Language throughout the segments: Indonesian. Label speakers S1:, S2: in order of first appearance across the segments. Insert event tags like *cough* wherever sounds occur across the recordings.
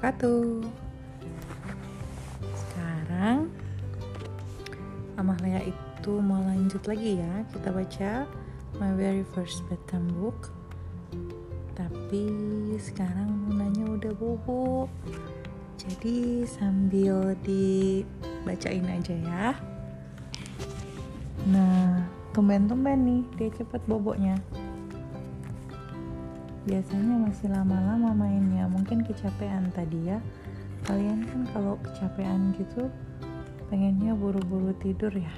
S1: wabarakatuh. Sekarang Amalia itu mau lanjut lagi ya. Kita baca my very first bedtime book. Tapi sekarang Munanya udah bobo. Jadi sambil dibacain aja ya. Nah, tumben-tumben nih dia cepet boboknya biasanya masih lama-lama mainnya. Mungkin kecapean tadi ya. Kalian kan kalau kecapean gitu pengennya buru-buru tidur ya.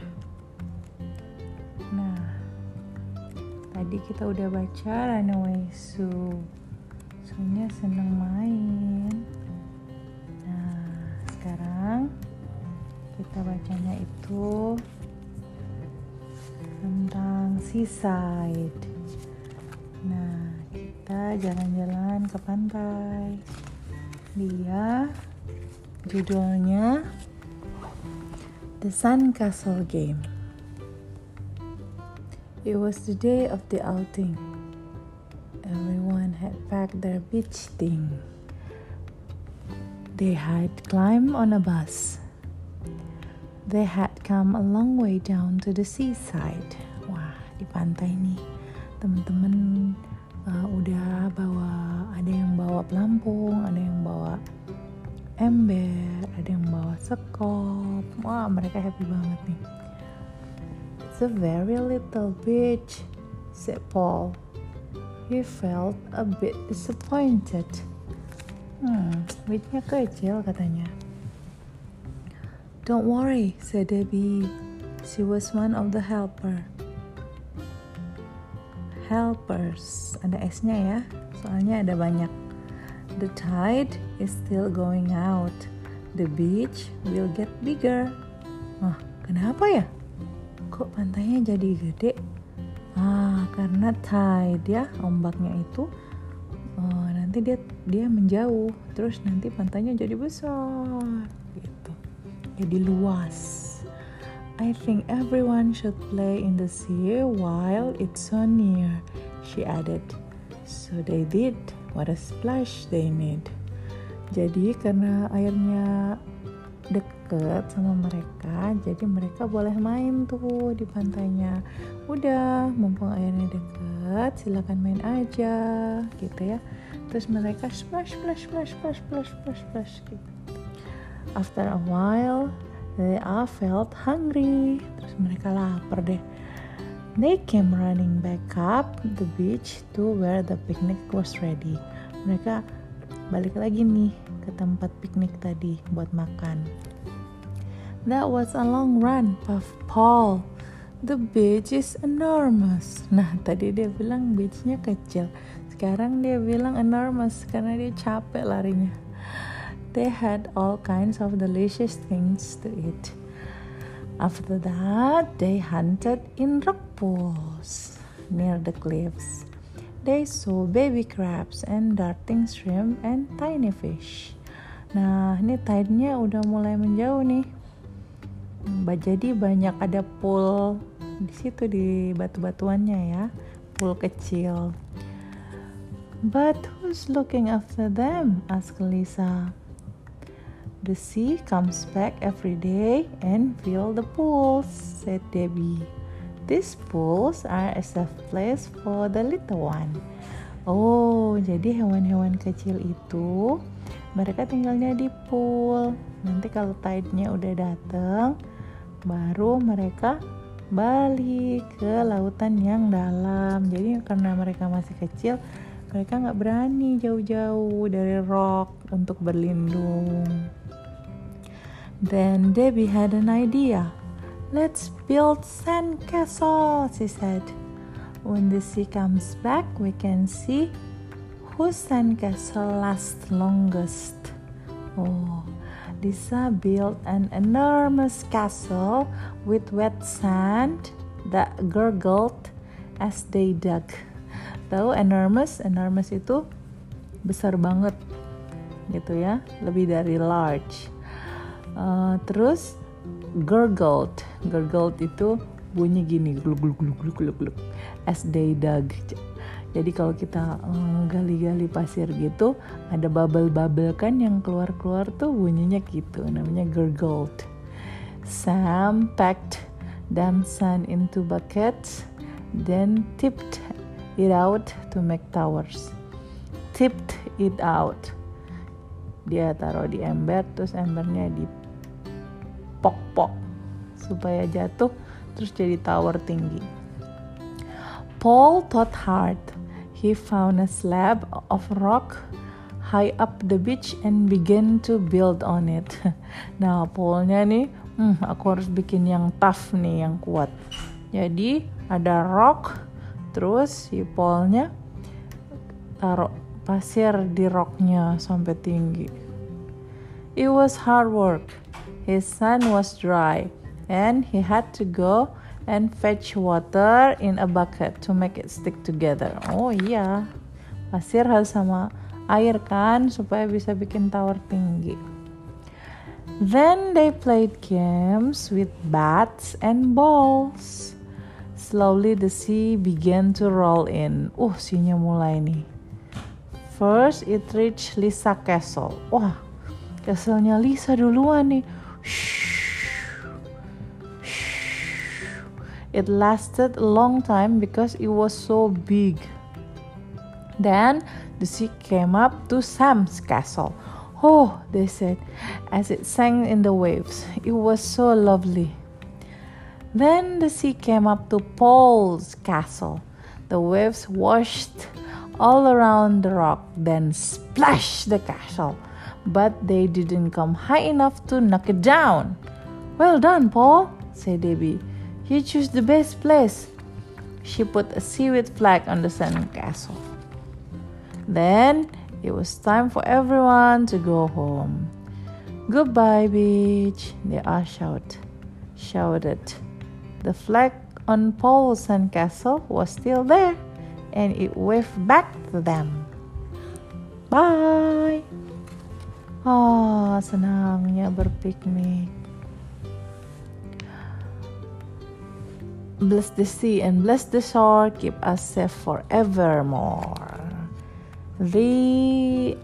S1: Nah tadi kita udah baca Runaway Sue Sunya seneng main. Nah sekarang kita bacanya itu tentang seaside. Nah kita jalan-jalan ke pantai. Dia judulnya The Sun Castle Game. It was the day of the outing. Everyone had packed their beach thing. They had climbed on a bus. They had come a long way down to the seaside. Wah di pantai nih teman-teman uh, udah bawa ada yang bawa pelampung ada yang bawa ember ada yang bawa sekop. Wah mereka happy banget nih. It's a very little beach said Paul. He felt a bit disappointed. Hmm beachnya kecil katanya. Don't worry said Debbie. She was one of the helper helpers. Ada S-nya ya soalnya ada banyak. The tide is still going out. The beach will get bigger. Wah, kenapa ya? Kok pantainya jadi gede? Ah karena tide ya ombaknya itu. Oh, nanti dia dia menjauh. Terus nanti pantainya jadi besar gitu. Jadi luas I think everyone should play in the sea while it's so near, she added. So they did. What a splash they made. Jadi karena airnya deket sama mereka, jadi mereka boleh main tuh di pantainya. Udah, mumpung airnya deket, silakan main aja, gitu ya. Terus mereka splash, splash, splash, splash, splash, splash, splash, gitu. After a while, They all felt hungry. Terus mereka lapar deh. They came running back up the beach to where the picnic was ready. Mereka balik lagi nih ke tempat piknik tadi buat makan. That was a long run, puff Paul. The beach is enormous. Nah, *laughs* tadi dia bilang beachnya kecil. Sekarang dia bilang enormous karena dia capek larinya. They had all kinds of delicious things to eat. After that, they hunted in rock pools near the cliffs. They saw baby crabs and darting shrimp and tiny fish. Nah, ini tide-nya udah mulai menjauh nih. Jadi banyak ada pool di situ di batu-batuannya ya, pool kecil. But who's looking after them? asked Lisa. The sea comes back every day and fill the pools, said Debbie. These pools are a safe place for the little one. Oh, jadi hewan-hewan kecil itu mereka tinggalnya di pool. Nanti kalau tide-nya udah dateng, baru mereka balik ke lautan yang dalam. Jadi karena mereka masih kecil, mereka nggak berani jauh-jauh dari rock untuk berlindung. Then Debbie had an idea. Let's build sandcastle, she said. When the sea comes back, we can see whose sandcastle lasts longest. Oh, Lisa built an enormous castle with wet sand that gurgled as they dug. Tahu enormous? Enormous itu besar banget gitu ya, lebih dari large. Uh, terus gurgled, gurgled itu bunyi gini gluk gluk gluk gluk gluk gluk as they dug. Jadi kalau kita eh, gali-gali pasir gitu, ada bubble-bubble kan yang keluar-keluar tuh bunyinya gitu, namanya gurgled. Sam packed damp sand into buckets, then tipped it out to make towers. Tipped it out. Dia taruh di ember, terus embernya di pok-pok supaya jatuh, terus jadi tower tinggi. Paul thought hard he found a slab of rock high up the beach and began to build on it. *laughs* Nah, Paulnya nih, hmm, aku harus bikin yang tough nih, yang kuat. Jadi ada rock, terus si Paulnya taruh pasir di rocknya sampai tinggi. It was hard work. His sand was dry, and he had to go and fetch water in a bucket to make it stick together. Oh iya, pasir harus sama air kan supaya bisa bikin tower tinggi. Then they played games with bats and balls. Slowly the sea began to roll in. Uh, sinya mulai nih. First it reached Lisa Castle. Wah, castle-nya Lisa duluan nih. It lasted a long time because it was so big. Then the sea came up to Sam's castle. Oh, they said, as it sang in the waves. It was so lovely. Then the sea came up to Paul's castle. The waves washed all around the rock, then splash the castle. But they didn't come high enough to knock it down. Well done, Paul, said Debbie. You choose the best place. She put a seaweed flag on the sand castle. Then it was time for everyone to go home. Goodbye, beach, they all shout, shouted. The flag on Paul's sandcastle was still there, and it waved back to them. Bye. Oh, senangnya berpiknik. Bless the sea and bless the shore, keep us safe forevermore. The.